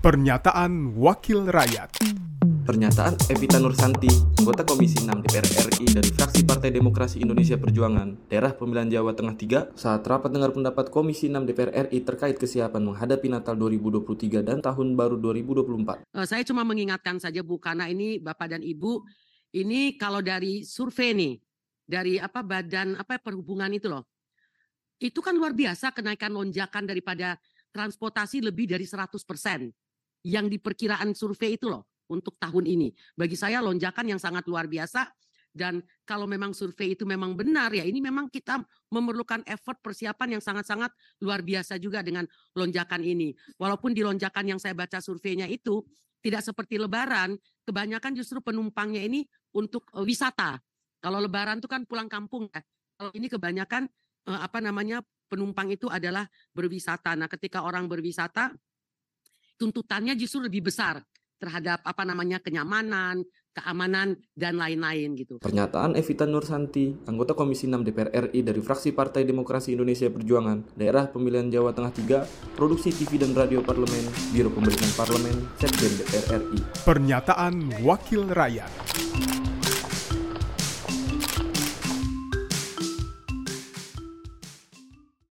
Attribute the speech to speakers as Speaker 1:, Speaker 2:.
Speaker 1: Pernyataan Wakil Rakyat
Speaker 2: Pernyataan Evita Nursanti, anggota Komisi 6 DPR RI dari fraksi Partai Demokrasi Indonesia Perjuangan, daerah pemilihan Jawa Tengah 3, saat rapat dengar pendapat Komisi 6 DPR RI terkait kesiapan menghadapi Natal 2023 dan Tahun Baru 2024.
Speaker 3: Eh, Saya cuma mengingatkan saja Bu, karena ini Bapak dan Ibu, ini kalau dari survei nih, dari apa badan apa perhubungan itu loh, itu kan luar biasa kenaikan lonjakan daripada transportasi lebih dari 100 persen yang diperkiraan survei itu loh untuk tahun ini. Bagi saya lonjakan yang sangat luar biasa dan kalau memang survei itu memang benar ya ini memang kita memerlukan effort persiapan yang sangat-sangat luar biasa juga dengan lonjakan ini. Walaupun di lonjakan yang saya baca surveinya itu tidak seperti lebaran, kebanyakan justru penumpangnya ini untuk eh, wisata. Kalau lebaran itu kan pulang kampung. eh. Kalau ini kebanyakan eh, apa namanya penumpang itu adalah berwisata. Nah, ketika orang berwisata tuntutannya justru lebih besar terhadap apa namanya kenyamanan, keamanan dan lain-lain gitu.
Speaker 2: Pernyataan Evita Nursanti, anggota Komisi 6 DPR RI dari fraksi Partai Demokrasi Indonesia Perjuangan, daerah pemilihan Jawa Tengah 3, produksi TV dan radio parlemen, Biro Pemberitaan Parlemen, Sekjen DPR RI.
Speaker 1: Pernyataan Wakil Rakyat